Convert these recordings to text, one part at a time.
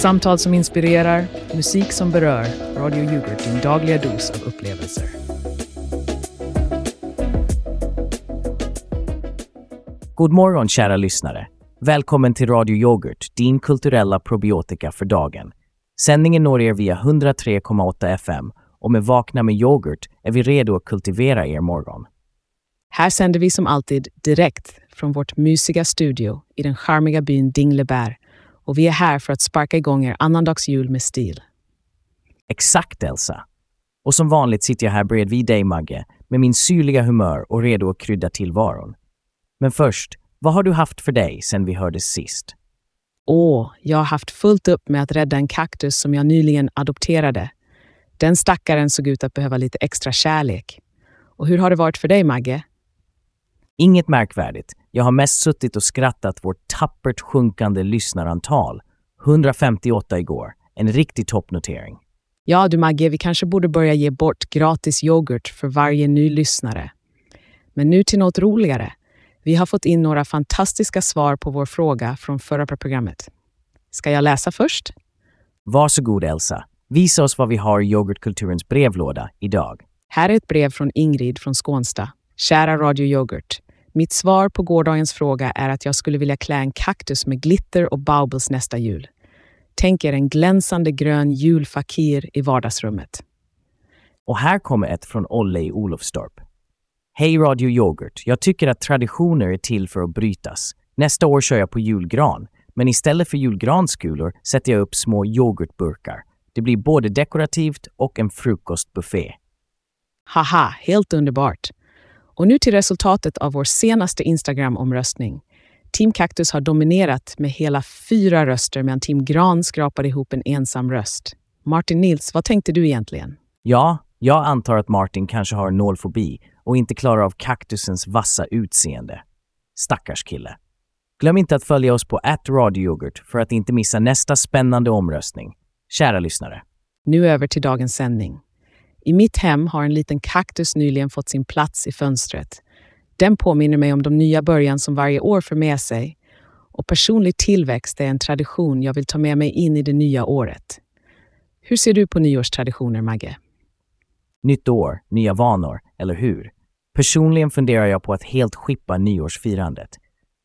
Samtal som inspirerar, musik som berör. Radio Yoghurt, din dagliga dos av upplevelser. God morgon kära lyssnare. Välkommen till Radio Yoghurt, din kulturella probiotika för dagen. Sändningen når er via 103,8 FM och med Vakna med yoghurt är vi redo att kultivera er morgon. Här sänder vi som alltid direkt från vårt mysiga studio i den charmiga byn Dinglebär och vi är här för att sparka igång er annandagsjul med stil. Exakt Elsa. Och som vanligt sitter jag här bredvid dig Magge med min syrliga humör och redo att krydda tillvaron. Men först, vad har du haft för dig sen vi hördes sist? Åh, jag har haft fullt upp med att rädda en kaktus som jag nyligen adopterade. Den stackaren såg ut att behöva lite extra kärlek. Och hur har det varit för dig, Magge? Inget märkvärdigt. Jag har mest suttit och skrattat vårt tappert sjunkande lyssnarantal. 158 igår. En riktig toppnotering. Ja, du Magge, vi kanske borde börja ge bort gratis yoghurt för varje ny lyssnare. Men nu till något roligare. Vi har fått in några fantastiska svar på vår fråga från förra programmet. Ska jag läsa först? Varsågod Elsa. Visa oss vad vi har i yoghurtkulturens brevlåda idag. Här är ett brev från Ingrid från Skånsta. Kära Radio Yoghurt. Mitt svar på gårdagens fråga är att jag skulle vilja klä en kaktus med glitter och baubles nästa jul. Tänk er en glänsande grön julfakir i vardagsrummet. Och här kommer ett från Olle i Olofstorp. Hej Radio Yoghurt. Jag tycker att traditioner är till för att brytas. Nästa år kör jag på julgran, men istället för julgranskulor sätter jag upp små yoghurtburkar. Det blir både dekorativt och en frukostbuffé. Haha, helt underbart! Och nu till resultatet av vår senaste Instagram-omröstning. Team Cactus har dominerat med hela fyra röster medan Team Gran skrapade ihop en ensam röst. Martin Nils, vad tänkte du egentligen? Ja, jag antar att Martin kanske har nålfobi och inte klarar av kaktusens vassa utseende. Stackars kille. Glöm inte att följa oss på @radioyoghurt för att inte missa nästa spännande omröstning. Kära lyssnare. Nu över till dagens sändning. I mitt hem har en liten kaktus nyligen fått sin plats i fönstret. Den påminner mig om de nya början som varje år för med sig. Och personlig tillväxt är en tradition jag vill ta med mig in i det nya året. Hur ser du på nyårstraditioner, Magge? Nytt år, nya vanor, eller hur? Personligen funderar jag på att helt skippa nyårsfirandet.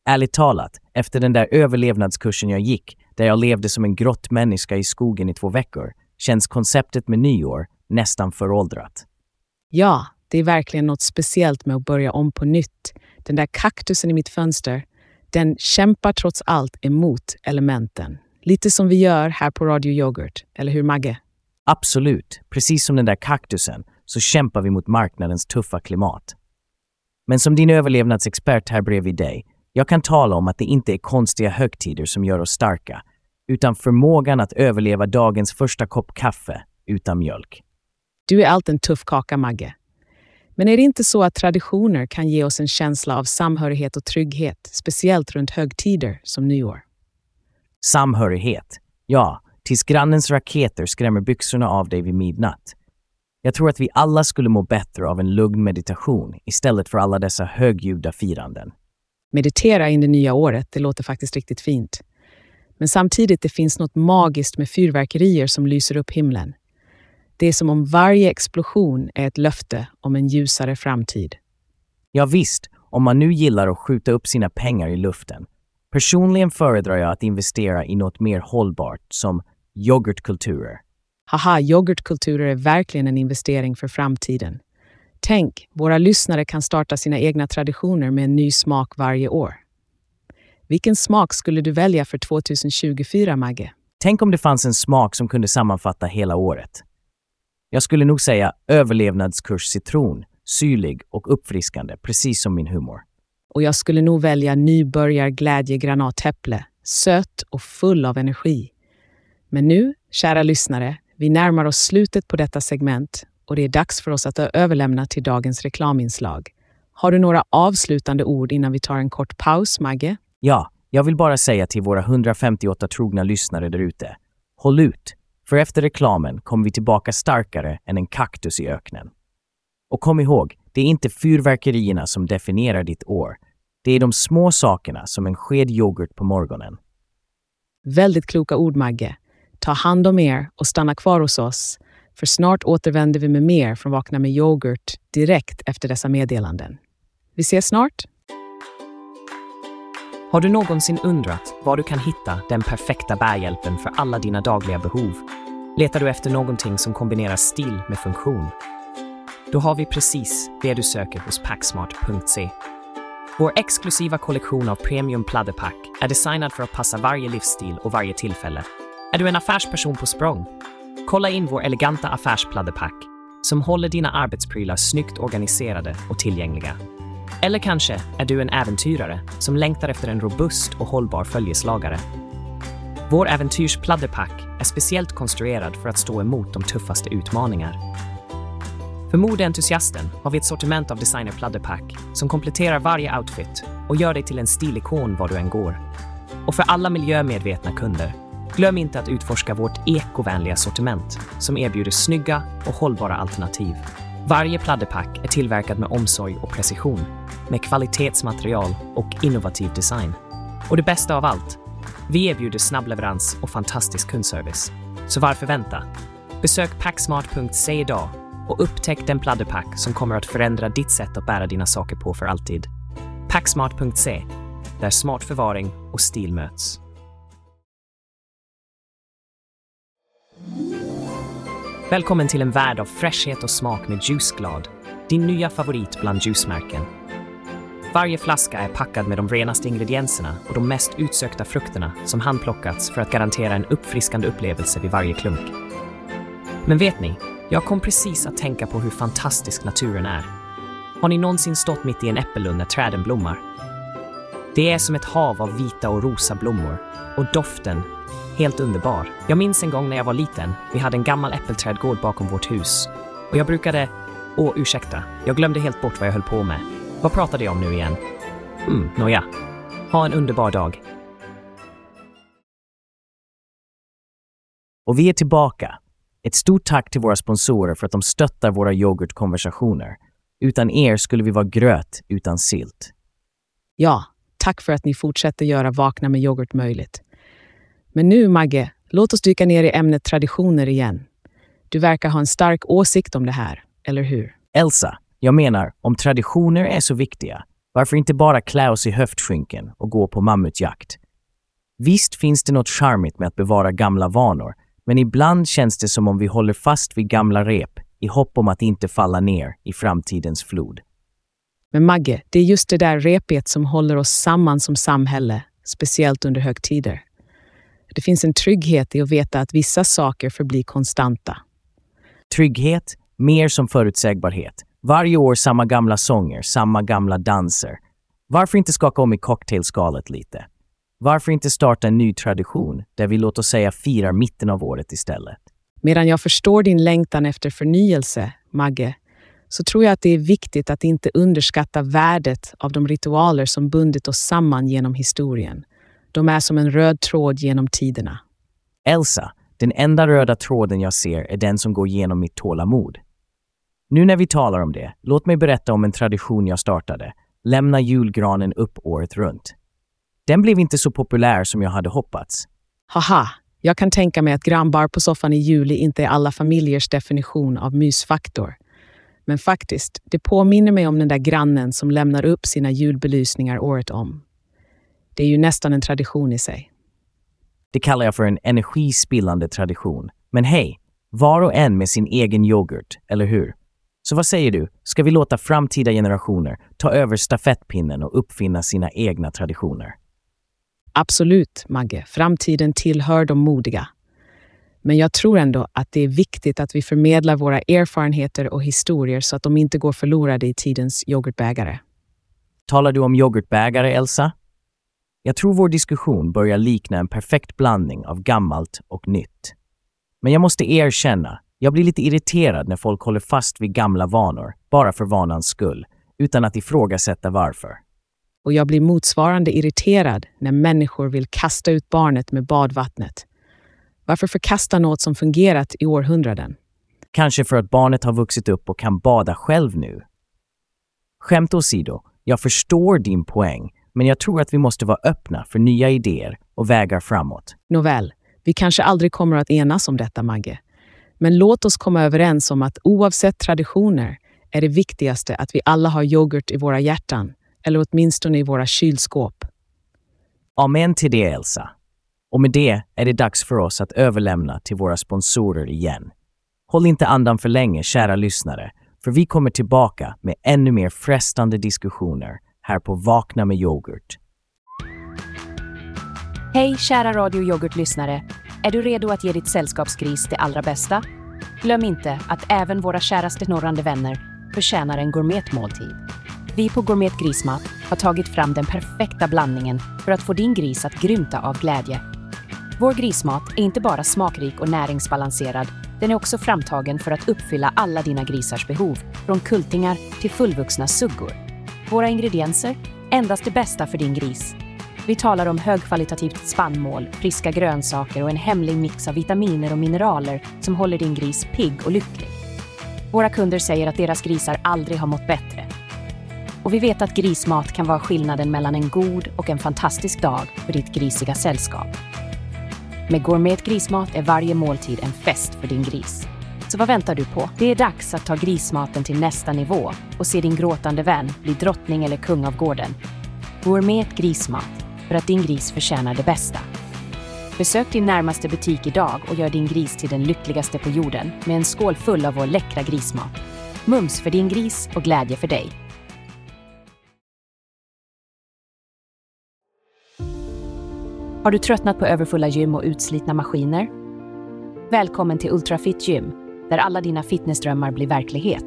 Ärligt talat, efter den där överlevnadskursen jag gick, där jag levde som en grottmänniska i skogen i två veckor, känns konceptet med nyår nästan föråldrat. Ja, det är verkligen något speciellt med att börja om på nytt. Den där kaktusen i mitt fönster, den kämpar trots allt emot elementen. Lite som vi gör här på Radio Yoghurt, eller hur Magge? Absolut, precis som den där kaktusen så kämpar vi mot marknadens tuffa klimat. Men som din överlevnadsexpert här bredvid dig, jag kan tala om att det inte är konstiga högtider som gör oss starka, utan förmågan att överleva dagens första kopp kaffe utan mjölk. Du är allt en tuff kaka, Magge. Men är det inte så att traditioner kan ge oss en känsla av samhörighet och trygghet, speciellt runt högtider som nyår? Samhörighet. Ja, tills grannens raketer skrämmer byxorna av dig vid midnatt. Jag tror att vi alla skulle må bättre av en lugn meditation istället för alla dessa högljudda firanden. Meditera in det nya året, det låter faktiskt riktigt fint. Men samtidigt det finns något magiskt med fyrverkerier som lyser upp himlen. Det är som om varje explosion är ett löfte om en ljusare framtid. Ja, visst, om man nu gillar att skjuta upp sina pengar i luften. Personligen föredrar jag att investera i något mer hållbart, som yoghurtkulturer. Haha, yoghurtkulturer är verkligen en investering för framtiden. Tänk, våra lyssnare kan starta sina egna traditioner med en ny smak varje år. Vilken smak skulle du välja för 2024, Magge? Tänk om det fanns en smak som kunde sammanfatta hela året. Jag skulle nog säga överlevnadskurs citron, syrlig och uppfriskande, precis som min humor. Och jag skulle nog välja nybörjarglädje granatäpple, söt och full av energi. Men nu, kära lyssnare, vi närmar oss slutet på detta segment och det är dags för oss att överlämna till dagens reklaminslag. Har du några avslutande ord innan vi tar en kort paus, Magge? Ja, jag vill bara säga till våra 158 trogna lyssnare där ute. Håll ut, för efter reklamen kommer vi tillbaka starkare än en kaktus i öknen. Och kom ihåg, det är inte fyrverkerierna som definierar ditt år. Det är de små sakerna som en sked yoghurt på morgonen. Väldigt kloka ord, Magge. ta hand om er och stanna kvar hos oss, för snart återvänder vi med mer från Vakna med yoghurt direkt efter dessa meddelanden. Vi ses snart! Har du någonsin undrat var du kan hitta den perfekta bärhjälpen för alla dina dagliga behov? Letar du efter någonting som kombinerar stil med funktion? Då har vi precis det du söker hos Packsmart.se. Vår exklusiva kollektion av premium pladderpack är designad för att passa varje livsstil och varje tillfälle. Är du en affärsperson på språng? Kolla in vår eleganta affärspladderpack som håller dina arbetsprylar snyggt organiserade och tillgängliga. Eller kanske är du en äventyrare som längtar efter en robust och hållbar följeslagare. Vår äventyrspladderpack är speciellt konstruerad för att stå emot de tuffaste utmaningar. För modeentusiasten har vi ett sortiment av designerpladderpack som kompletterar varje outfit och gör dig till en stilikon var du än går. Och för alla miljömedvetna kunder, glöm inte att utforska vårt ekovänliga sortiment som erbjuder snygga och hållbara alternativ. Varje pladderpack är tillverkad med omsorg och precision, med kvalitetsmaterial och innovativ design. Och det bästa av allt, vi erbjuder snabb leverans och fantastisk kundservice. Så varför vänta? Besök packsmart.se idag och upptäck den pladderpack som kommer att förändra ditt sätt att bära dina saker på för alltid. Packsmart.se, där smart förvaring och stil möts. Välkommen till en värld av fräschhet och smak med Juiceglad, din nya favorit bland juicemärken. Varje flaska är packad med de renaste ingredienserna och de mest utsökta frukterna som handplockats för att garantera en uppfriskande upplevelse vid varje klunk. Men vet ni, jag kom precis att tänka på hur fantastisk naturen är. Har ni någonsin stått mitt i en äppellund när träden blommar? Det är som ett hav av vita och rosa blommor och doften helt underbar. Jag minns en gång när jag var liten. Vi hade en gammal äppelträdgård bakom vårt hus och jag brukade... Åh, ursäkta. Jag glömde helt bort vad jag höll på med. Vad pratade jag om nu igen? Mm, nåja. Ha en underbar dag. Och vi är tillbaka. Ett stort tack till våra sponsorer för att de stöttar våra yoghurtkonversationer. Utan er skulle vi vara gröt utan sylt. Ja, tack för att ni fortsätter göra Vakna med yoghurt möjligt. Men nu, Magge, låt oss dyka ner i ämnet traditioner igen. Du verkar ha en stark åsikt om det här, eller hur? Elsa, jag menar, om traditioner är så viktiga, varför inte bara klä oss i höftskynken och gå på mammutjakt? Visst finns det något charmigt med att bevara gamla vanor, men ibland känns det som om vi håller fast vid gamla rep i hopp om att inte falla ner i framtidens flod. Men Magge, det är just det där repet som håller oss samman som samhälle, speciellt under högtider. Det finns en trygghet i att veta att vissa saker förblir konstanta. Trygghet, mer som förutsägbarhet. Varje år samma gamla sånger, samma gamla danser. Varför inte skaka om i cocktailskalet lite? Varför inte starta en ny tradition där vi låt oss säga firar mitten av året istället? Medan jag förstår din längtan efter förnyelse, Magge, så tror jag att det är viktigt att inte underskatta värdet av de ritualer som bundit oss samman genom historien. De är som en röd tråd genom tiderna. Elsa, den enda röda tråden jag ser är den som går genom mitt tålamod. Nu när vi talar om det, låt mig berätta om en tradition jag startade. Lämna julgranen upp året runt. Den blev inte så populär som jag hade hoppats. Haha, jag kan tänka mig att grannbar på soffan i juli inte är alla familjers definition av mysfaktor. Men faktiskt, det påminner mig om den där grannen som lämnar upp sina julbelysningar året om. Det är ju nästan en tradition i sig. Det kallar jag för en energispillande tradition. Men hej, var och en med sin egen yoghurt, eller hur? Så vad säger du? Ska vi låta framtida generationer ta över stafettpinnen och uppfinna sina egna traditioner? Absolut, Magge. Framtiden tillhör de modiga. Men jag tror ändå att det är viktigt att vi förmedlar våra erfarenheter och historier så att de inte går förlorade i tidens yoghurtbägare. Talar du om yoghurtbägare, Elsa? Jag tror vår diskussion börjar likna en perfekt blandning av gammalt och nytt. Men jag måste erkänna, jag blir lite irriterad när folk håller fast vid gamla vanor, bara för vanans skull, utan att ifrågasätta varför. Och jag blir motsvarande irriterad när människor vill kasta ut barnet med badvattnet. Varför förkasta något som fungerat i århundraden? Kanske för att barnet har vuxit upp och kan bada själv nu. Skämt åsido, jag förstår din poäng, men jag tror att vi måste vara öppna för nya idéer och vägar framåt. Nåväl, Vi kanske aldrig kommer att enas om detta, Magge. Men låt oss komma överens om att oavsett traditioner är det viktigaste att vi alla har yoghurt i våra hjärtan, eller åtminstone i våra kylskåp. Amen till det, Elsa. Och med det är det dags för oss att överlämna till våra sponsorer igen. Håll inte andan för länge, kära lyssnare, för vi kommer tillbaka med ännu mer frestande diskussioner här på Vakna med yoghurt. Hej kära Radio Yoghurt-lyssnare! Är du redo att ge ditt sällskapsgris det allra bästa? Glöm inte att även våra käraste norrande vänner förtjänar en gourmetmåltid. Vi på Gourmet Grismat har tagit fram den perfekta blandningen för att få din gris att grymta av glädje. Vår grismat är inte bara smakrik och näringsbalanserad, den är också framtagen för att uppfylla alla dina grisars behov, från kultingar till fullvuxna suggor. Våra ingredienser? Endast det bästa för din gris. Vi talar om högkvalitativt spannmål, friska grönsaker och en hemlig mix av vitaminer och mineraler som håller din gris pigg och lycklig. Våra kunder säger att deras grisar aldrig har mått bättre. Och vi vet att grismat kan vara skillnaden mellan en god och en fantastisk dag för ditt grisiga sällskap. Med Gourmet Grismat är varje måltid en fest för din gris. Så vad väntar du på? Det är dags att ta grismaten till nästa nivå och se din gråtande vän bli drottning eller kung av gården. Gourmet Grismat, för att din gris förtjänar det bästa. Besök din närmaste butik idag och gör din gris till den lyckligaste på jorden med en skål full av vår läckra grismat. Mums för din gris och glädje för dig. Har du tröttnat på överfulla gym och utslitna maskiner? Välkommen till Ultrafit Gym, där alla dina fitnessdrömmar blir verklighet.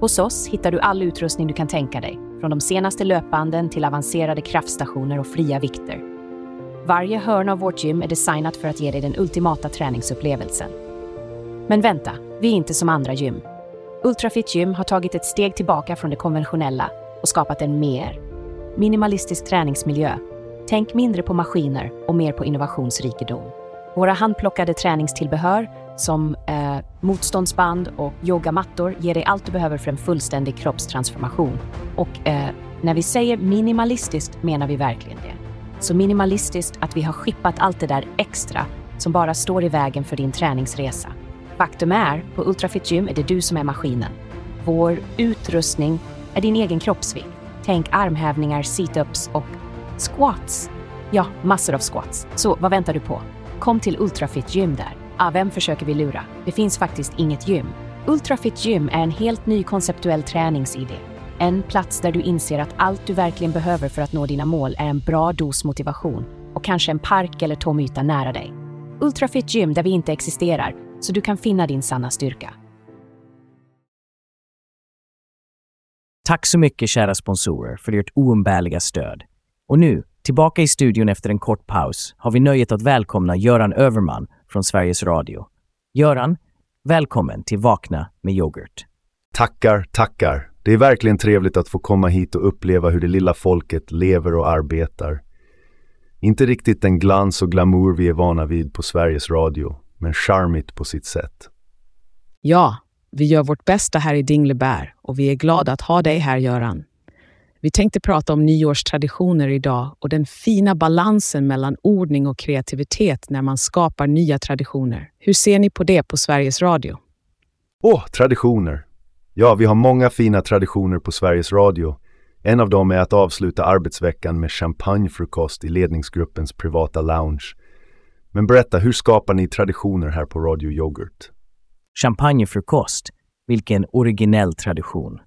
Hos oss hittar du all utrustning du kan tänka dig, från de senaste löpbanden till avancerade kraftstationer och fria vikter. Varje hörn av vårt gym är designat för att ge dig den ultimata träningsupplevelsen. Men vänta, vi är inte som andra gym. Ultrafit Gym har tagit ett steg tillbaka från det konventionella och skapat en mer minimalistisk träningsmiljö Tänk mindre på maskiner och mer på innovationsrikedom. Våra handplockade träningstillbehör som eh, motståndsband och yogamattor ger dig allt du behöver för en fullständig kroppstransformation. Och eh, när vi säger minimalistiskt menar vi verkligen det. Så minimalistiskt att vi har skippat allt det där extra som bara står i vägen för din träningsresa. Faktum är, på Ultrafit Gym är det du som är maskinen. Vår utrustning är din egen kroppsvikt. Tänk armhävningar, situps och Squats! Ja, massor av squats. Så vad väntar du på? Kom till Ultrafit Gym där. Ah, vem försöker vi lura? Det finns faktiskt inget gym. Ultrafit Gym är en helt ny konceptuell träningsidé. En plats där du inser att allt du verkligen behöver för att nå dina mål är en bra dos motivation och kanske en park eller tom yta nära dig. Ultrafit Gym där vi inte existerar, så du kan finna din sanna styrka. Tack så mycket kära sponsorer för ert oumbärliga stöd. Och nu, tillbaka i studion efter en kort paus, har vi nöjet att välkomna Göran Överman från Sveriges Radio. Göran, välkommen till Vakna med yoghurt. Tackar, tackar. Det är verkligen trevligt att få komma hit och uppleva hur det lilla folket lever och arbetar. Inte riktigt den glans och glamour vi är vana vid på Sveriges Radio, men charmigt på sitt sätt. Ja, vi gör vårt bästa här i Dinglebär och vi är glada att ha dig här, Göran. Vi tänkte prata om nyårstraditioner idag och den fina balansen mellan ordning och kreativitet när man skapar nya traditioner. Hur ser ni på det på Sveriges Radio? Åh, oh, traditioner! Ja, vi har många fina traditioner på Sveriges Radio. En av dem är att avsluta arbetsveckan med champagnefrukost i ledningsgruppens privata lounge. Men berätta, hur skapar ni traditioner här på Radio Yoghurt? Champagnefrukost? Vilken originell tradition.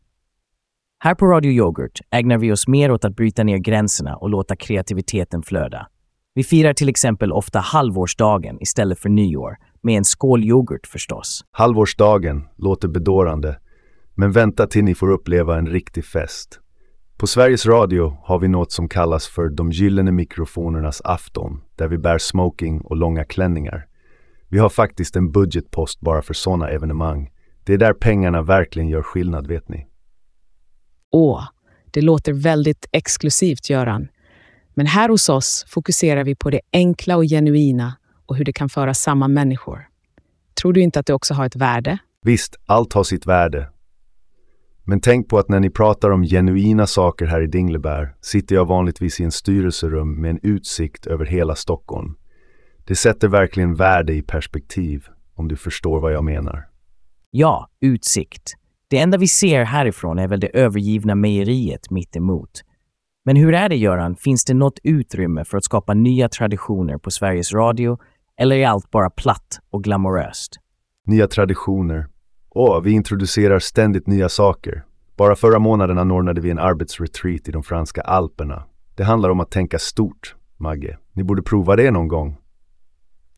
Här på Radio Yoghurt ägnar vi oss mer åt att bryta ner gränserna och låta kreativiteten flöda. Vi firar till exempel ofta halvårsdagen istället för nyår, med en skål yoghurt förstås. Halvårsdagen låter bedårande, men vänta till ni får uppleva en riktig fest. På Sveriges Radio har vi något som kallas för de gyllene mikrofonernas afton, där vi bär smoking och långa klänningar. Vi har faktiskt en budgetpost bara för sådana evenemang. Det är där pengarna verkligen gör skillnad, vet ni. Åh, det låter väldigt exklusivt, Göran. Men här hos oss fokuserar vi på det enkla och genuina och hur det kan föra samman människor. Tror du inte att det också har ett värde? Visst, allt har sitt värde. Men tänk på att när ni pratar om genuina saker här i Dinglebär sitter jag vanligtvis i en styrelserum med en utsikt över hela Stockholm. Det sätter verkligen värde i perspektiv, om du förstår vad jag menar. Ja, utsikt. Det enda vi ser härifrån är väl det övergivna mejeriet mitt emot. Men hur är det Göran, finns det något utrymme för att skapa nya traditioner på Sveriges Radio eller är allt bara platt och glamoröst? Nya traditioner. Åh, vi introducerar ständigt nya saker. Bara förra månaden anordnade vi en arbetsretreat i de franska alperna. Det handlar om att tänka stort, Magge. Ni borde prova det någon gång.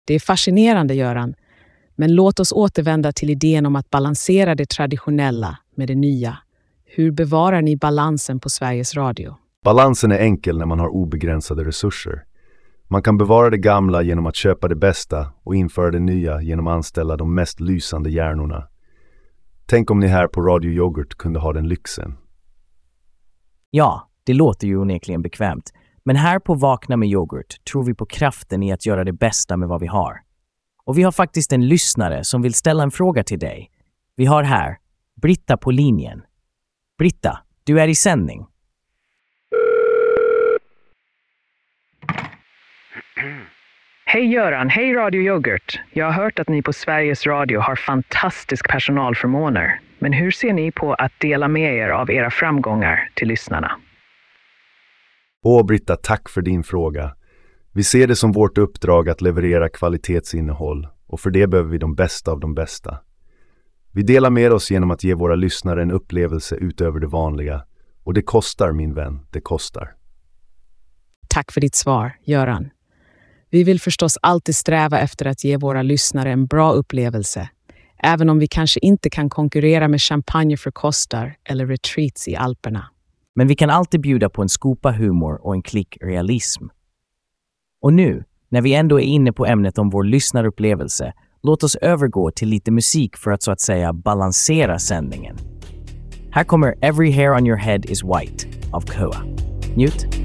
Det är fascinerande, Göran. Men låt oss återvända till idén om att balansera det traditionella med det nya. Hur bevarar ni balansen på Sveriges Radio? Balansen är enkel när man har obegränsade resurser. Man kan bevara det gamla genom att köpa det bästa och införa det nya genom att anställa de mest lysande hjärnorna. Tänk om ni här på Radio Yoghurt kunde ha den lyxen. Ja, det låter ju onekligen bekvämt. Men här på Vakna med yoghurt tror vi på kraften i att göra det bästa med vad vi har. Och vi har faktiskt en lyssnare som vill ställa en fråga till dig. Vi har här Britta på linjen. Britta, du är i sändning. Hej Göran, hej Radio Yoghurt. Jag har hört att ni på Sveriges Radio har fantastisk personalförmåner. Men hur ser ni på att dela med er av era framgångar till lyssnarna? Åh Britta, tack för din fråga. Vi ser det som vårt uppdrag att leverera kvalitetsinnehåll och för det behöver vi de bästa av de bästa. Vi delar med oss genom att ge våra lyssnare en upplevelse utöver det vanliga. Och det kostar, min vän, det kostar. Tack för ditt svar, Göran. Vi vill förstås alltid sträva efter att ge våra lyssnare en bra upplevelse, även om vi kanske inte kan konkurrera med champagne för kostar eller retreats i Alperna. Men vi kan alltid bjuda på en skopa humor och en klick realism. Och nu, när vi ändå är inne på ämnet om vår lyssnarupplevelse, låt oss övergå till lite musik för att så att säga balansera sändningen. Här kommer Every hair on your head is white av Koa. Njut!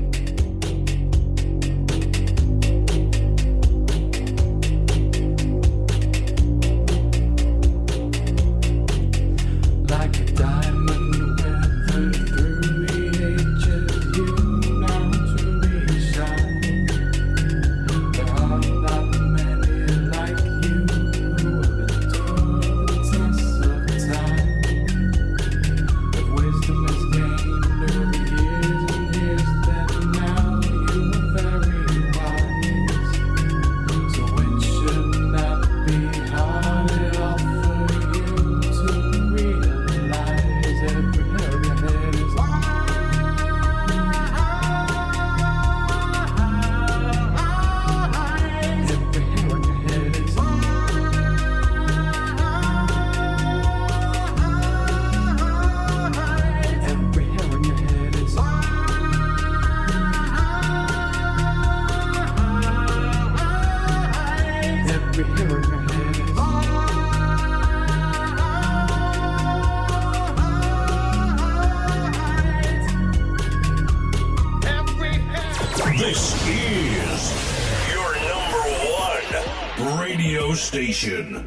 Station.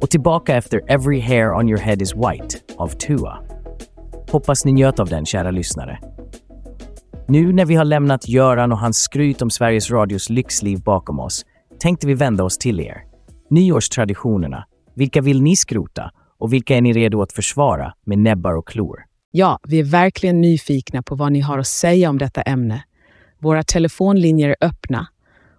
Och tillbaka efter Every hair on your head is white av Tua. Hoppas ni njöt av den, kära lyssnare. Nu när vi har lämnat Göran och hans skryt om Sveriges Radios lyxliv bakom oss tänkte vi vända oss till er. Nyårstraditionerna. Vilka vill ni skrota och vilka är ni redo att försvara med näbbar och klor? Ja, vi är verkligen nyfikna på vad ni har att säga om detta ämne. Våra telefonlinjer är öppna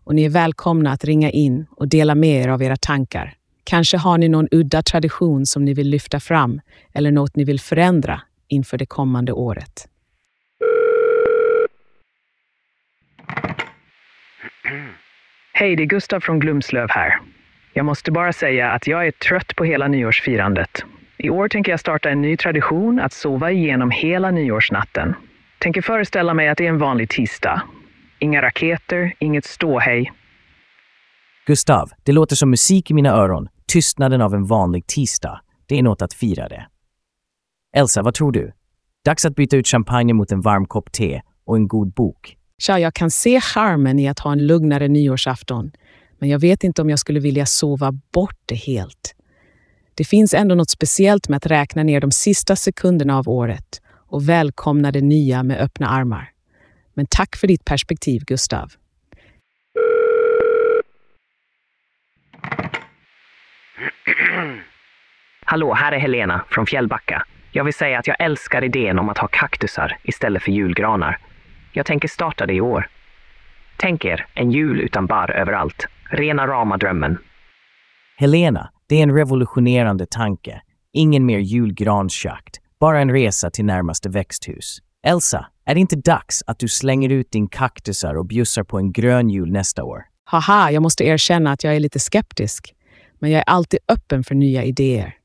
och ni är välkomna att ringa in och dela med er av era tankar. Kanske har ni någon udda tradition som ni vill lyfta fram eller något ni vill förändra inför det kommande året. Hej, det är Gustav från Glumslöv här. Jag måste bara säga att jag är trött på hela nyårsfirandet. I år tänker jag starta en ny tradition att sova igenom hela nyårsnatten. Tänker föreställa mig att det är en vanlig tisdag. Inga raketer, inget ståhej. Gustav, det låter som musik i mina öron. Tystnaden av en vanlig tisdag. Det är något att fira det. Elsa, vad tror du? Dags att byta ut champagne mot en varm kopp te och en god bok. Tja, jag kan se charmen i att ha en lugnare nyårsafton, men jag vet inte om jag skulle vilja sova bort det helt. Det finns ändå något speciellt med att räkna ner de sista sekunderna av året och välkomna det nya med öppna armar. Men tack för ditt perspektiv, Gustav. Hallå, här är Helena från Fjällbacka. Jag vill säga att jag älskar idén om att ha kaktusar istället för julgranar. Jag tänker starta det i år. Tänk er, en jul utan barr överallt. Rena rama drömmen. Helena, det är en revolutionerande tanke. Ingen mer julgransjakt, bara en resa till närmaste växthus. Elsa, är det inte dags att du slänger ut din kaktusar och bjussar på en grön jul nästa år? Haha, jag måste erkänna att jag är lite skeptisk. Men jag är alltid öppen för nya idéer.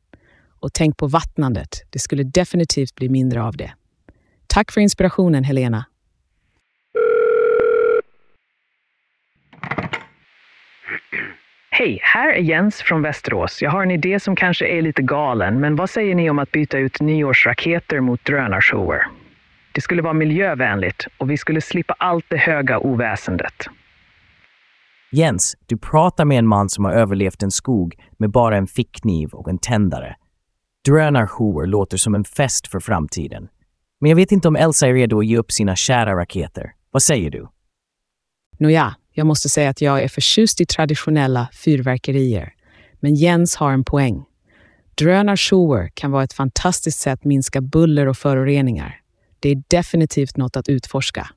Och tänk på vattnandet. Det skulle definitivt bli mindre av det. Tack för inspirationen, Helena. Hej, här är Jens från Västerås. Jag har en idé som kanske är lite galen, men vad säger ni om att byta ut nyårsraketer mot drönarshower? Det skulle vara miljövänligt och vi skulle slippa allt det höga oväsendet. Jens, du pratar med en man som har överlevt en skog med bara en fickkniv och en tändare. Drönarshower låter som en fest för framtiden. Men jag vet inte om Elsa är redo att ge upp sina kära raketer. Vad säger du? Nåja, jag måste säga att jag är förtjust i traditionella fyrverkerier. Men Jens har en poäng. Drönarshower kan vara ett fantastiskt sätt att minska buller och föroreningar. Det är definitivt något att utforska.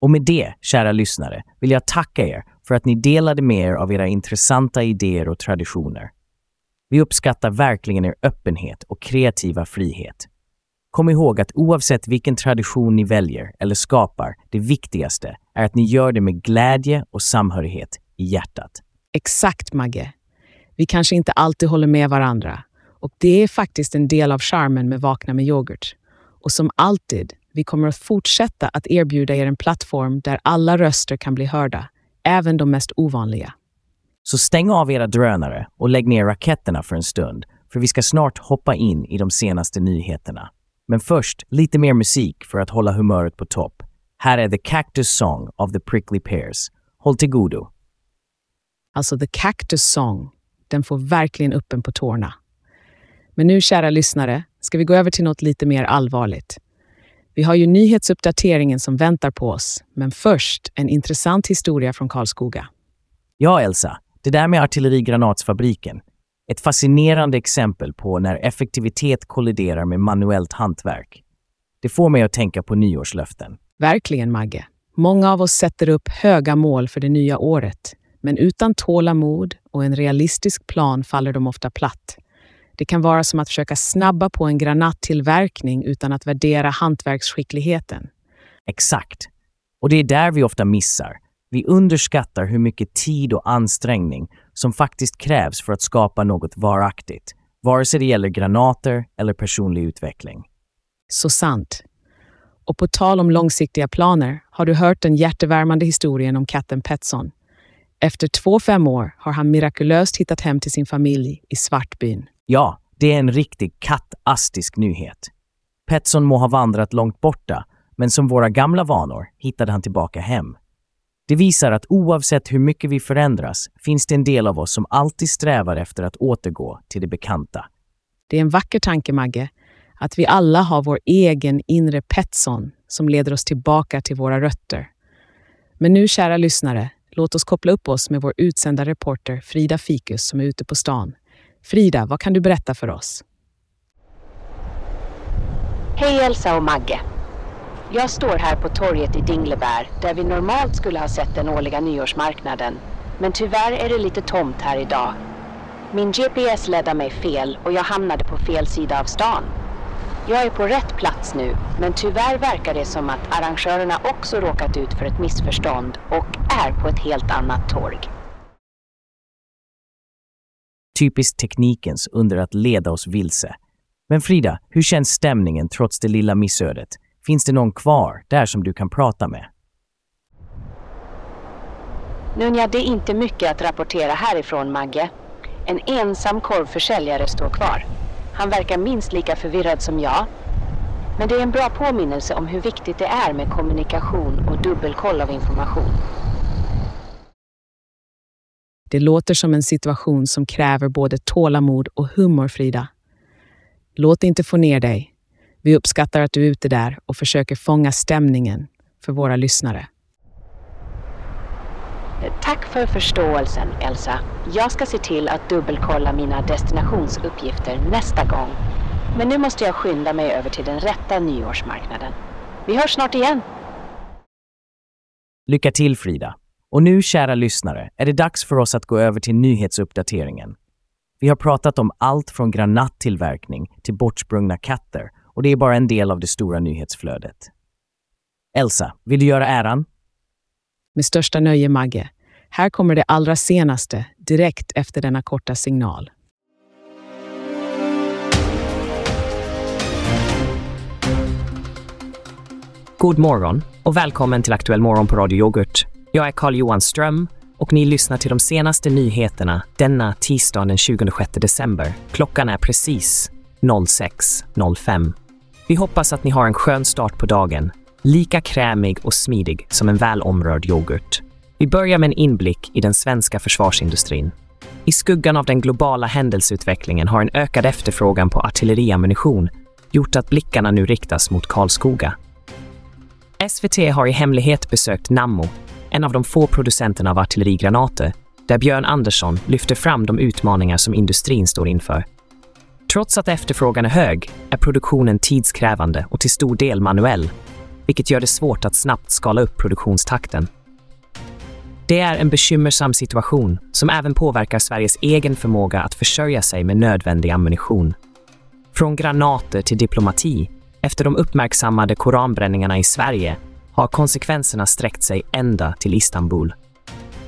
Och med det, kära lyssnare, vill jag tacka er för att ni delade med er av era intressanta idéer och traditioner. Vi uppskattar verkligen er öppenhet och kreativa frihet. Kom ihåg att oavsett vilken tradition ni väljer eller skapar, det viktigaste är att ni gör det med glädje och samhörighet i hjärtat. Exakt, Magge. Vi kanske inte alltid håller med varandra. Och det är faktiskt en del av charmen med Vakna med yoghurt. Och som alltid, vi kommer att fortsätta att erbjuda er en plattform där alla röster kan bli hörda, även de mest ovanliga. Så stäng av era drönare och lägg ner raketterna för en stund, för vi ska snart hoppa in i de senaste nyheterna. Men först, lite mer musik för att hålla humöret på topp. Här är The Cactus Song of the Prickly Pears. Håll till godo. Alltså The Cactus Song, den får verkligen upp en på tårna. Men nu, kära lyssnare, ska vi gå över till något lite mer allvarligt. Vi har ju nyhetsuppdateringen som väntar på oss, men först en intressant historia från Karlskoga. Ja, Elsa, det där med artillerigranatsfabriken. Ett fascinerande exempel på när effektivitet kolliderar med manuellt hantverk. Det får mig att tänka på nyårslöften. Verkligen, Magge. Många av oss sätter upp höga mål för det nya året, men utan tålamod och en realistisk plan faller de ofta platt. Det kan vara som att försöka snabba på en granattillverkning utan att värdera hantverksskickligheten. Exakt. Och det är där vi ofta missar. Vi underskattar hur mycket tid och ansträngning som faktiskt krävs för att skapa något varaktigt, vare sig det gäller granater eller personlig utveckling. Så sant. Och på tal om långsiktiga planer, har du hört den hjärtevärmande historien om katten Petson? Efter två fem år har han mirakulöst hittat hem till sin familj i Svartbyn. Ja, det är en riktig kattastisk nyhet. Petson må ha vandrat långt borta, men som våra gamla vanor hittade han tillbaka hem. Det visar att oavsett hur mycket vi förändras finns det en del av oss som alltid strävar efter att återgå till det bekanta. Det är en vacker tanke, Magge, att vi alla har vår egen inre Petson som leder oss tillbaka till våra rötter. Men nu, kära lyssnare, låt oss koppla upp oss med vår utsända reporter Frida Fikus som är ute på stan. Frida, vad kan du berätta för oss? Hej Elsa och Magge. Jag står här på torget i Dinglebär där vi normalt skulle ha sett den årliga nyårsmarknaden. Men tyvärr är det lite tomt här idag. Min GPS ledde mig fel och jag hamnade på fel sida av stan. Jag är på rätt plats nu, men tyvärr verkar det som att arrangörerna också råkat ut för ett missförstånd och är på ett helt annat torg. Typiskt teknikens under att leda oss vilse. Men Frida, hur känns stämningen trots det lilla missödet? Finns det någon kvar där som du kan prata med? Nunja, det är inte mycket att rapportera härifrån, Magge. En ensam korvförsäljare står kvar. Han verkar minst lika förvirrad som jag. Men det är en bra påminnelse om hur viktigt det är med kommunikation och dubbelkoll av information. Det låter som en situation som kräver både tålamod och humor, Frida. Låt inte få ner dig. Vi uppskattar att du är ute där och försöker fånga stämningen för våra lyssnare. Tack för förståelsen, Elsa. Jag ska se till att dubbelkolla mina destinationsuppgifter nästa gång. Men nu måste jag skynda mig över till den rätta nyårsmarknaden. Vi hörs snart igen. Lycka till Frida! Och nu, kära lyssnare, är det dags för oss att gå över till nyhetsuppdateringen. Vi har pratat om allt från granattillverkning till bortsprungna katter och det är bara en del av det stora nyhetsflödet. Elsa, vill du göra äran? Med största nöje, Magge. Här kommer det allra senaste, direkt efter denna korta signal. God morgon och välkommen till Aktuell morgon på Radio Yoghurt. Jag är Carl-Johan Ström och ni lyssnar till de senaste nyheterna denna tisdag den 26 december. Klockan är precis 06.05. Vi hoppas att ni har en skön start på dagen, lika krämig och smidig som en väl omrörd yoghurt. Vi börjar med en inblick i den svenska försvarsindustrin. I skuggan av den globala händelseutvecklingen har en ökad efterfrågan på artilleriammunition gjort att blickarna nu riktas mot Karlskoga. SVT har i hemlighet besökt Nammo, en av de få producenterna av artillerigranater, där Björn Andersson lyfter fram de utmaningar som industrin står inför. Trots att efterfrågan är hög är produktionen tidskrävande och till stor del manuell, vilket gör det svårt att snabbt skala upp produktionstakten. Det är en bekymmersam situation som även påverkar Sveriges egen förmåga att försörja sig med nödvändig ammunition. Från granater till diplomati, efter de uppmärksammade koranbränningarna i Sverige, har konsekvenserna sträckt sig ända till Istanbul.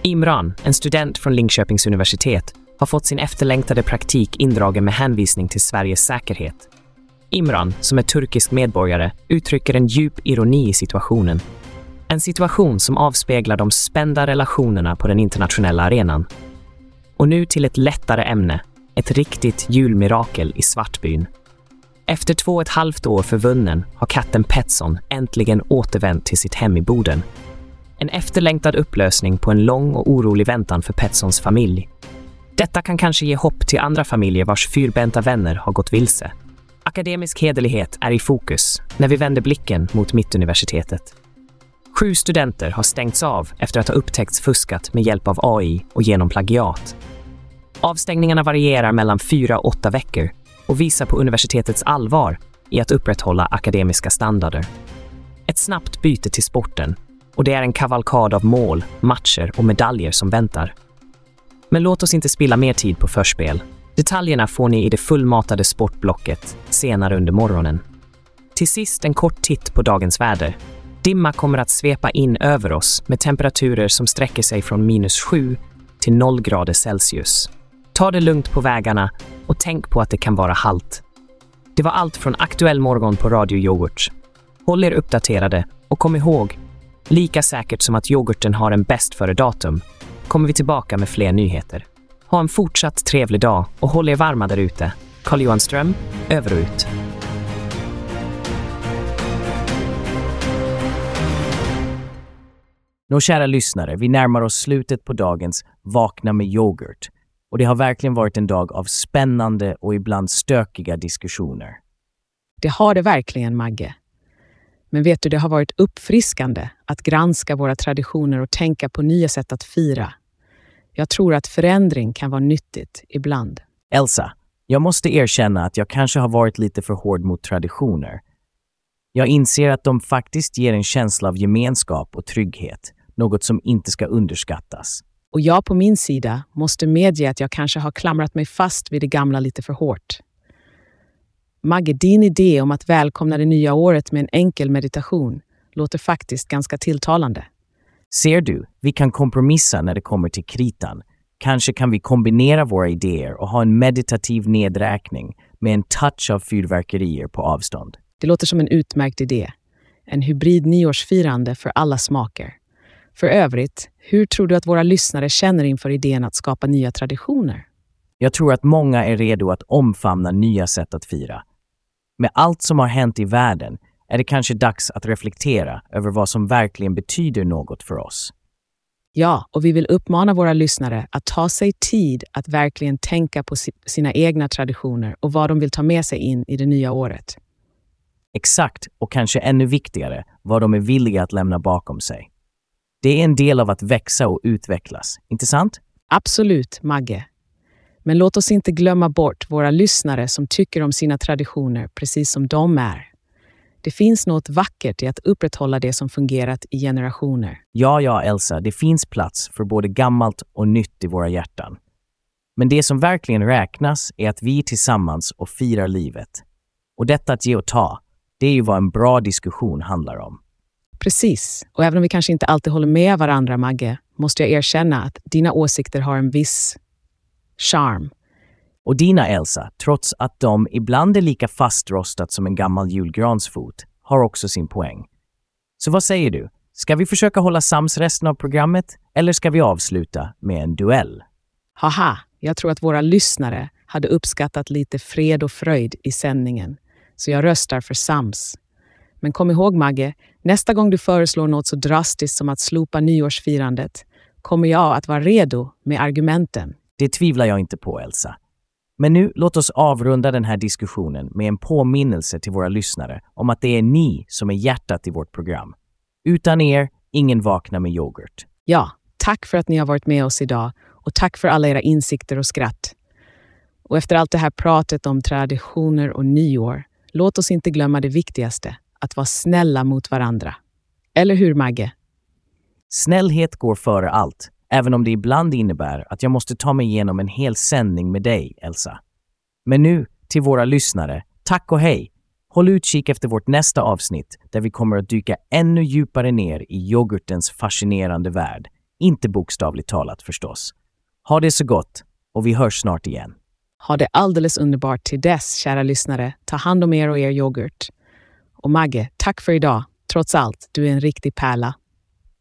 Imran, en student från Linköpings universitet, har fått sin efterlängtade praktik indragen med hänvisning till Sveriges säkerhet. Imran, som är turkisk medborgare, uttrycker en djup ironi i situationen. En situation som avspeglar de spända relationerna på den internationella arenan. Och nu till ett lättare ämne, ett riktigt julmirakel i Svartbyn. Efter två och ett halvt år förvunnen har katten Petson äntligen återvänt till sitt hem i Boden. En efterlängtad upplösning på en lång och orolig väntan för Petsons familj. Detta kan kanske ge hopp till andra familjer vars fyrbenta vänner har gått vilse. Akademisk hederlighet är i fokus när vi vänder blicken mot Mittuniversitetet. Sju studenter har stängts av efter att ha upptäckts fuskat med hjälp av AI och genom plagiat. Avstängningarna varierar mellan fyra och åtta veckor och visar på universitetets allvar i att upprätthålla akademiska standarder. Ett snabbt byte till sporten och det är en kavalkad av mål, matcher och medaljer som väntar. Men låt oss inte spilla mer tid på förspel. Detaljerna får ni i det fullmatade sportblocket senare under morgonen. Till sist en kort titt på dagens väder. Dimma kommer att svepa in över oss med temperaturer som sträcker sig från minus 7 till 0 grader Celsius. Ta det lugnt på vägarna och tänk på att det kan vara halt. Det var allt från Aktuell morgon på Radio Yoghurt. Håll er uppdaterade och kom ihåg, lika säkert som att yoghurten har en bäst före-datum kommer vi tillbaka med fler nyheter. Ha en fortsatt trevlig dag och håll er varma där ute. Carl-Johan Ström, över och ut. Nå, kära lyssnare, vi närmar oss slutet på dagens Vakna med yoghurt. Och det har verkligen varit en dag av spännande och ibland stökiga diskussioner. Det har det verkligen, Magge. Men vet du, det har varit uppfriskande att granska våra traditioner och tänka på nya sätt att fira. Jag tror att förändring kan vara nyttigt ibland. Elsa, jag måste erkänna att jag kanske har varit lite för hård mot traditioner. Jag inser att de faktiskt ger en känsla av gemenskap och trygghet, något som inte ska underskattas. Och jag på min sida måste medge att jag kanske har klamrat mig fast vid det gamla lite för hårt. Magge, din idé om att välkomna det nya året med en enkel meditation låter faktiskt ganska tilltalande. Ser du, vi kan kompromissa när det kommer till kritan. Kanske kan vi kombinera våra idéer och ha en meditativ nedräkning med en touch av fyrverkerier på avstånd. Det låter som en utmärkt idé. En hybrid nyårsfirande för alla smaker. För övrigt, hur tror du att våra lyssnare känner inför idén att skapa nya traditioner? Jag tror att många är redo att omfamna nya sätt att fira. Med allt som har hänt i världen är det kanske dags att reflektera över vad som verkligen betyder något för oss. Ja, och vi vill uppmana våra lyssnare att ta sig tid att verkligen tänka på si- sina egna traditioner och vad de vill ta med sig in i det nya året. Exakt, och kanske ännu viktigare, vad de är villiga att lämna bakom sig. Det är en del av att växa och utvecklas, inte sant? Absolut, Magge. Men låt oss inte glömma bort våra lyssnare som tycker om sina traditioner precis som de är. Det finns något vackert i att upprätthålla det som fungerat i generationer. Ja, ja, Elsa, det finns plats för både gammalt och nytt i våra hjärtan. Men det som verkligen räknas är att vi är tillsammans och firar livet. Och detta att ge och ta, det är ju vad en bra diskussion handlar om. Precis, och även om vi kanske inte alltid håller med varandra, Magge, måste jag erkänna att dina åsikter har en viss charm. Och dina, Elsa, trots att de ibland är lika fastrostat som en gammal julgransfot, har också sin poäng. Så vad säger du? Ska vi försöka hålla sams resten av programmet eller ska vi avsluta med en duell? Haha, jag tror att våra lyssnare hade uppskattat lite fred och fröjd i sändningen, så jag röstar för sams. Men kom ihåg, Magge, nästa gång du föreslår något så drastiskt som att slopa nyårsfirandet kommer jag att vara redo med argumenten. Det tvivlar jag inte på, Elsa. Men nu, låt oss avrunda den här diskussionen med en påminnelse till våra lyssnare om att det är ni som är hjärtat i vårt program. Utan er, ingen vaknar med yoghurt. Ja, tack för att ni har varit med oss idag och tack för alla era insikter och skratt. Och efter allt det här pratet om traditioner och nyår, låt oss inte glömma det viktigaste, att vara snälla mot varandra. Eller hur, Magge? Snällhet går före allt, även om det ibland innebär att jag måste ta mig igenom en hel sändning med dig, Elsa. Men nu, till våra lyssnare, tack och hej! Håll utkik efter vårt nästa avsnitt där vi kommer att dyka ännu djupare ner i yoghurtens fascinerande värld. Inte bokstavligt talat förstås. Ha det så gott och vi hörs snart igen. Ha det alldeles underbart till dess, kära lyssnare. Ta hand om er och er yoghurt. Och Magge, tack för idag. Trots allt, du är en riktig pärla.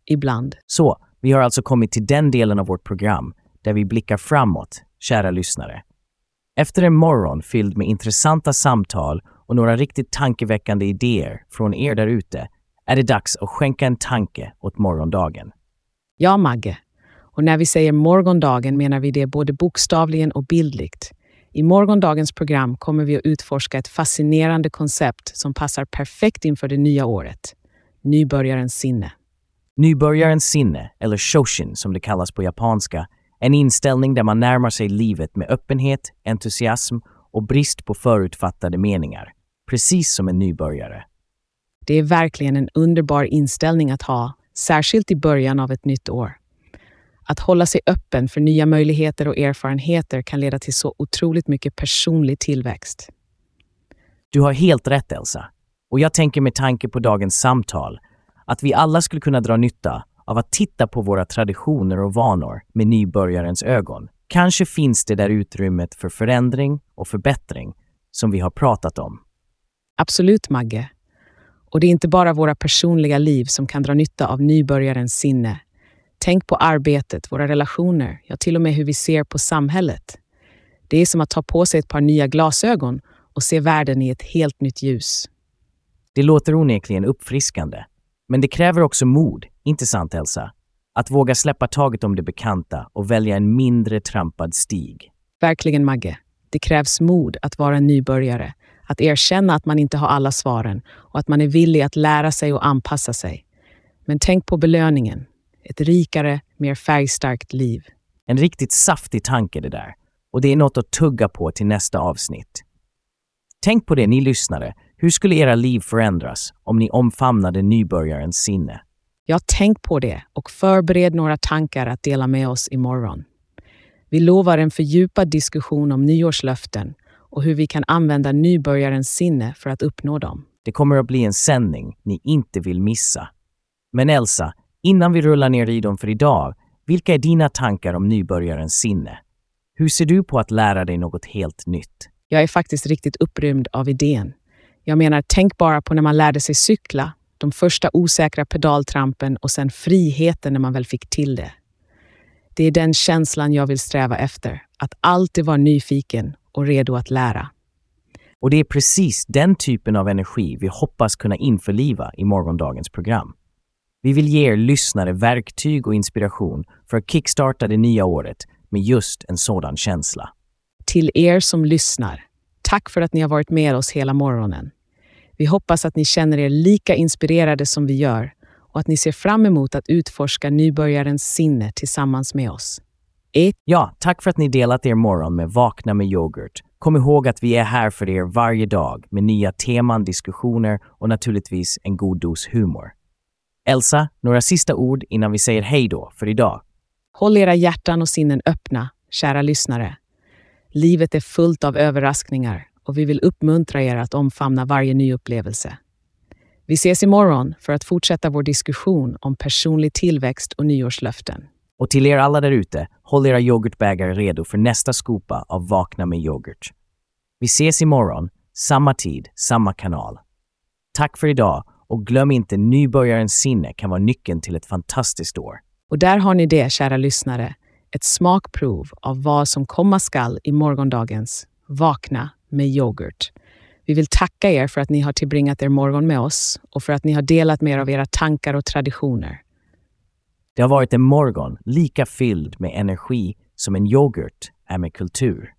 Ibland. Så, vi har alltså kommit till den delen av vårt program där vi blickar framåt, kära lyssnare. Efter en morgon fylld med intressanta samtal och några riktigt tankeväckande idéer från er där ute är det dags att skänka en tanke åt morgondagen. Ja, Magge. Och när vi säger morgondagen menar vi det både bokstavligen och bildligt. I morgondagens program kommer vi att utforska ett fascinerande koncept som passar perfekt inför det nya året. Nybörjarens sinne. Nybörjarens sinne, eller shoshin som det kallas på japanska, en inställning där man närmar sig livet med öppenhet, entusiasm och brist på förutfattade meningar. Precis som en nybörjare. Det är verkligen en underbar inställning att ha, särskilt i början av ett nytt år. Att hålla sig öppen för nya möjligheter och erfarenheter kan leda till så otroligt mycket personlig tillväxt. Du har helt rätt Elsa. Och jag tänker med tanke på dagens samtal att vi alla skulle kunna dra nytta av att titta på våra traditioner och vanor med nybörjarens ögon. Kanske finns det där utrymmet för förändring och förbättring som vi har pratat om. Absolut, Magge. Och det är inte bara våra personliga liv som kan dra nytta av nybörjarens sinne. Tänk på arbetet, våra relationer, ja till och med hur vi ser på samhället. Det är som att ta på sig ett par nya glasögon och se världen i ett helt nytt ljus. Det låter onekligen uppfriskande. Men det kräver också mod, inte sant Elsa? Att våga släppa taget om det bekanta och välja en mindre trampad stig. Verkligen, Magge. Det krävs mod att vara en nybörjare, att erkänna att man inte har alla svaren och att man är villig att lära sig och anpassa sig. Men tänk på belöningen. Ett rikare, mer färgstarkt liv. En riktigt saftig tanke det där. Och det är något att tugga på till nästa avsnitt. Tänk på det ni lyssnare. Hur skulle era liv förändras om ni omfamnade nybörjarens sinne? Ja, tänk på det och förbered några tankar att dela med oss imorgon. Vi lovar en fördjupad diskussion om nyårslöften och hur vi kan använda nybörjarens sinne för att uppnå dem. Det kommer att bli en sändning ni inte vill missa. Men Elsa, innan vi rullar ner i dem för idag, vilka är dina tankar om nybörjarens sinne? Hur ser du på att lära dig något helt nytt? Jag är faktiskt riktigt upprymd av idén. Jag menar, tänk bara på när man lärde sig cykla, de första osäkra pedaltrampen och sen friheten när man väl fick till det. Det är den känslan jag vill sträva efter, att alltid vara nyfiken och redo att lära. Och det är precis den typen av energi vi hoppas kunna införliva i morgondagens program. Vi vill ge er lyssnare verktyg och inspiration för att kickstarta det nya året med just en sådan känsla. Till er som lyssnar, tack för att ni har varit med oss hela morgonen. Vi hoppas att ni känner er lika inspirerade som vi gör och att ni ser fram emot att utforska nybörjarens sinne tillsammans med oss. Ett Ja, tack för att ni delat er morgon med Vakna med yoghurt. Kom ihåg att vi är här för er varje dag med nya teman, diskussioner och naturligtvis en god dos humor. Elsa, några sista ord innan vi säger hej då för idag. Håll era hjärtan och sinnen öppna, kära lyssnare. Livet är fullt av överraskningar och vi vill uppmuntra er att omfamna varje ny upplevelse. Vi ses imorgon för att fortsätta vår diskussion om personlig tillväxt och nyårslöften. Och till er alla där ute, håll era yoghurtbägare redo för nästa skopa av Vakna med yoghurt. Vi ses imorgon, samma tid, samma kanal. Tack för idag och glöm inte nybörjarens sinne kan vara nyckeln till ett fantastiskt år. Och där har ni det, kära lyssnare. Ett smakprov av vad som komma skall i morgondagens Vakna med yoghurt. Vi vill tacka er för att ni har tillbringat er morgon med oss och för att ni har delat med er av era tankar och traditioner. Det har varit en morgon lika fylld med energi som en yoghurt är med kultur.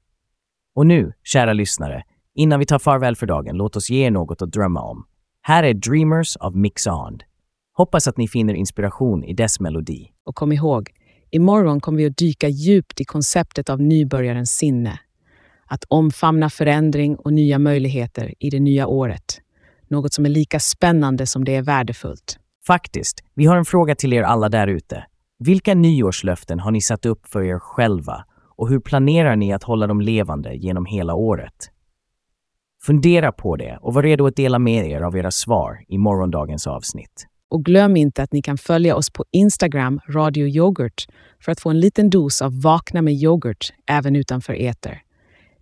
Och nu, kära lyssnare, innan vi tar farväl för dagen, låt oss ge er något att drömma om. Här är Dreamers av Mixond. Hoppas att ni finner inspiration i dess melodi. Och kom ihåg, imorgon kommer vi att dyka djupt i konceptet av nybörjarens sinne. Att omfamna förändring och nya möjligheter i det nya året. Något som är lika spännande som det är värdefullt. Faktiskt, vi har en fråga till er alla där ute. Vilka nyårslöften har ni satt upp för er själva och hur planerar ni att hålla dem levande genom hela året? Fundera på det och var redo att dela med er av era svar i morgondagens avsnitt. Och glöm inte att ni kan följa oss på Instagram, Radio Yoghurt, för att få en liten dos av Vakna med yoghurt även utanför eter.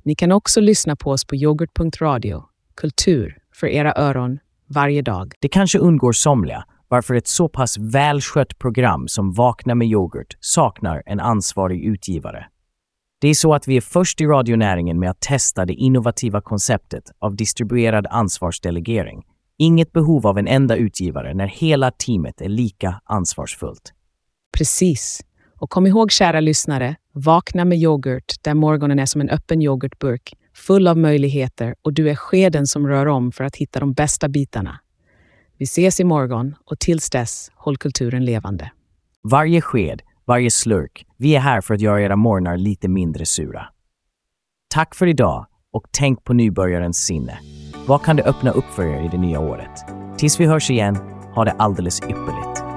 Ni kan också lyssna på oss på yoghurt.radio, kultur för era öron varje dag. Det kanske undgår somliga varför ett så pass välskött program som Vakna med yoghurt saknar en ansvarig utgivare. Det är så att vi är först i radionäringen med att testa det innovativa konceptet av distribuerad ansvarsdelegering. Inget behov av en enda utgivare när hela teamet är lika ansvarsfullt. Precis. Och kom ihåg, kära lyssnare, vakna med yoghurt där morgonen är som en öppen yoghurtburk, full av möjligheter och du är skeden som rör om för att hitta de bästa bitarna. Vi ses imorgon och tills dess, håll kulturen levande. Varje sked, varje slurk, vi är här för att göra era morgnar lite mindre sura. Tack för idag och tänk på nybörjarens sinne. Vad kan det öppna upp för er i det nya året? Tills vi hörs igen, ha det alldeles ypperligt.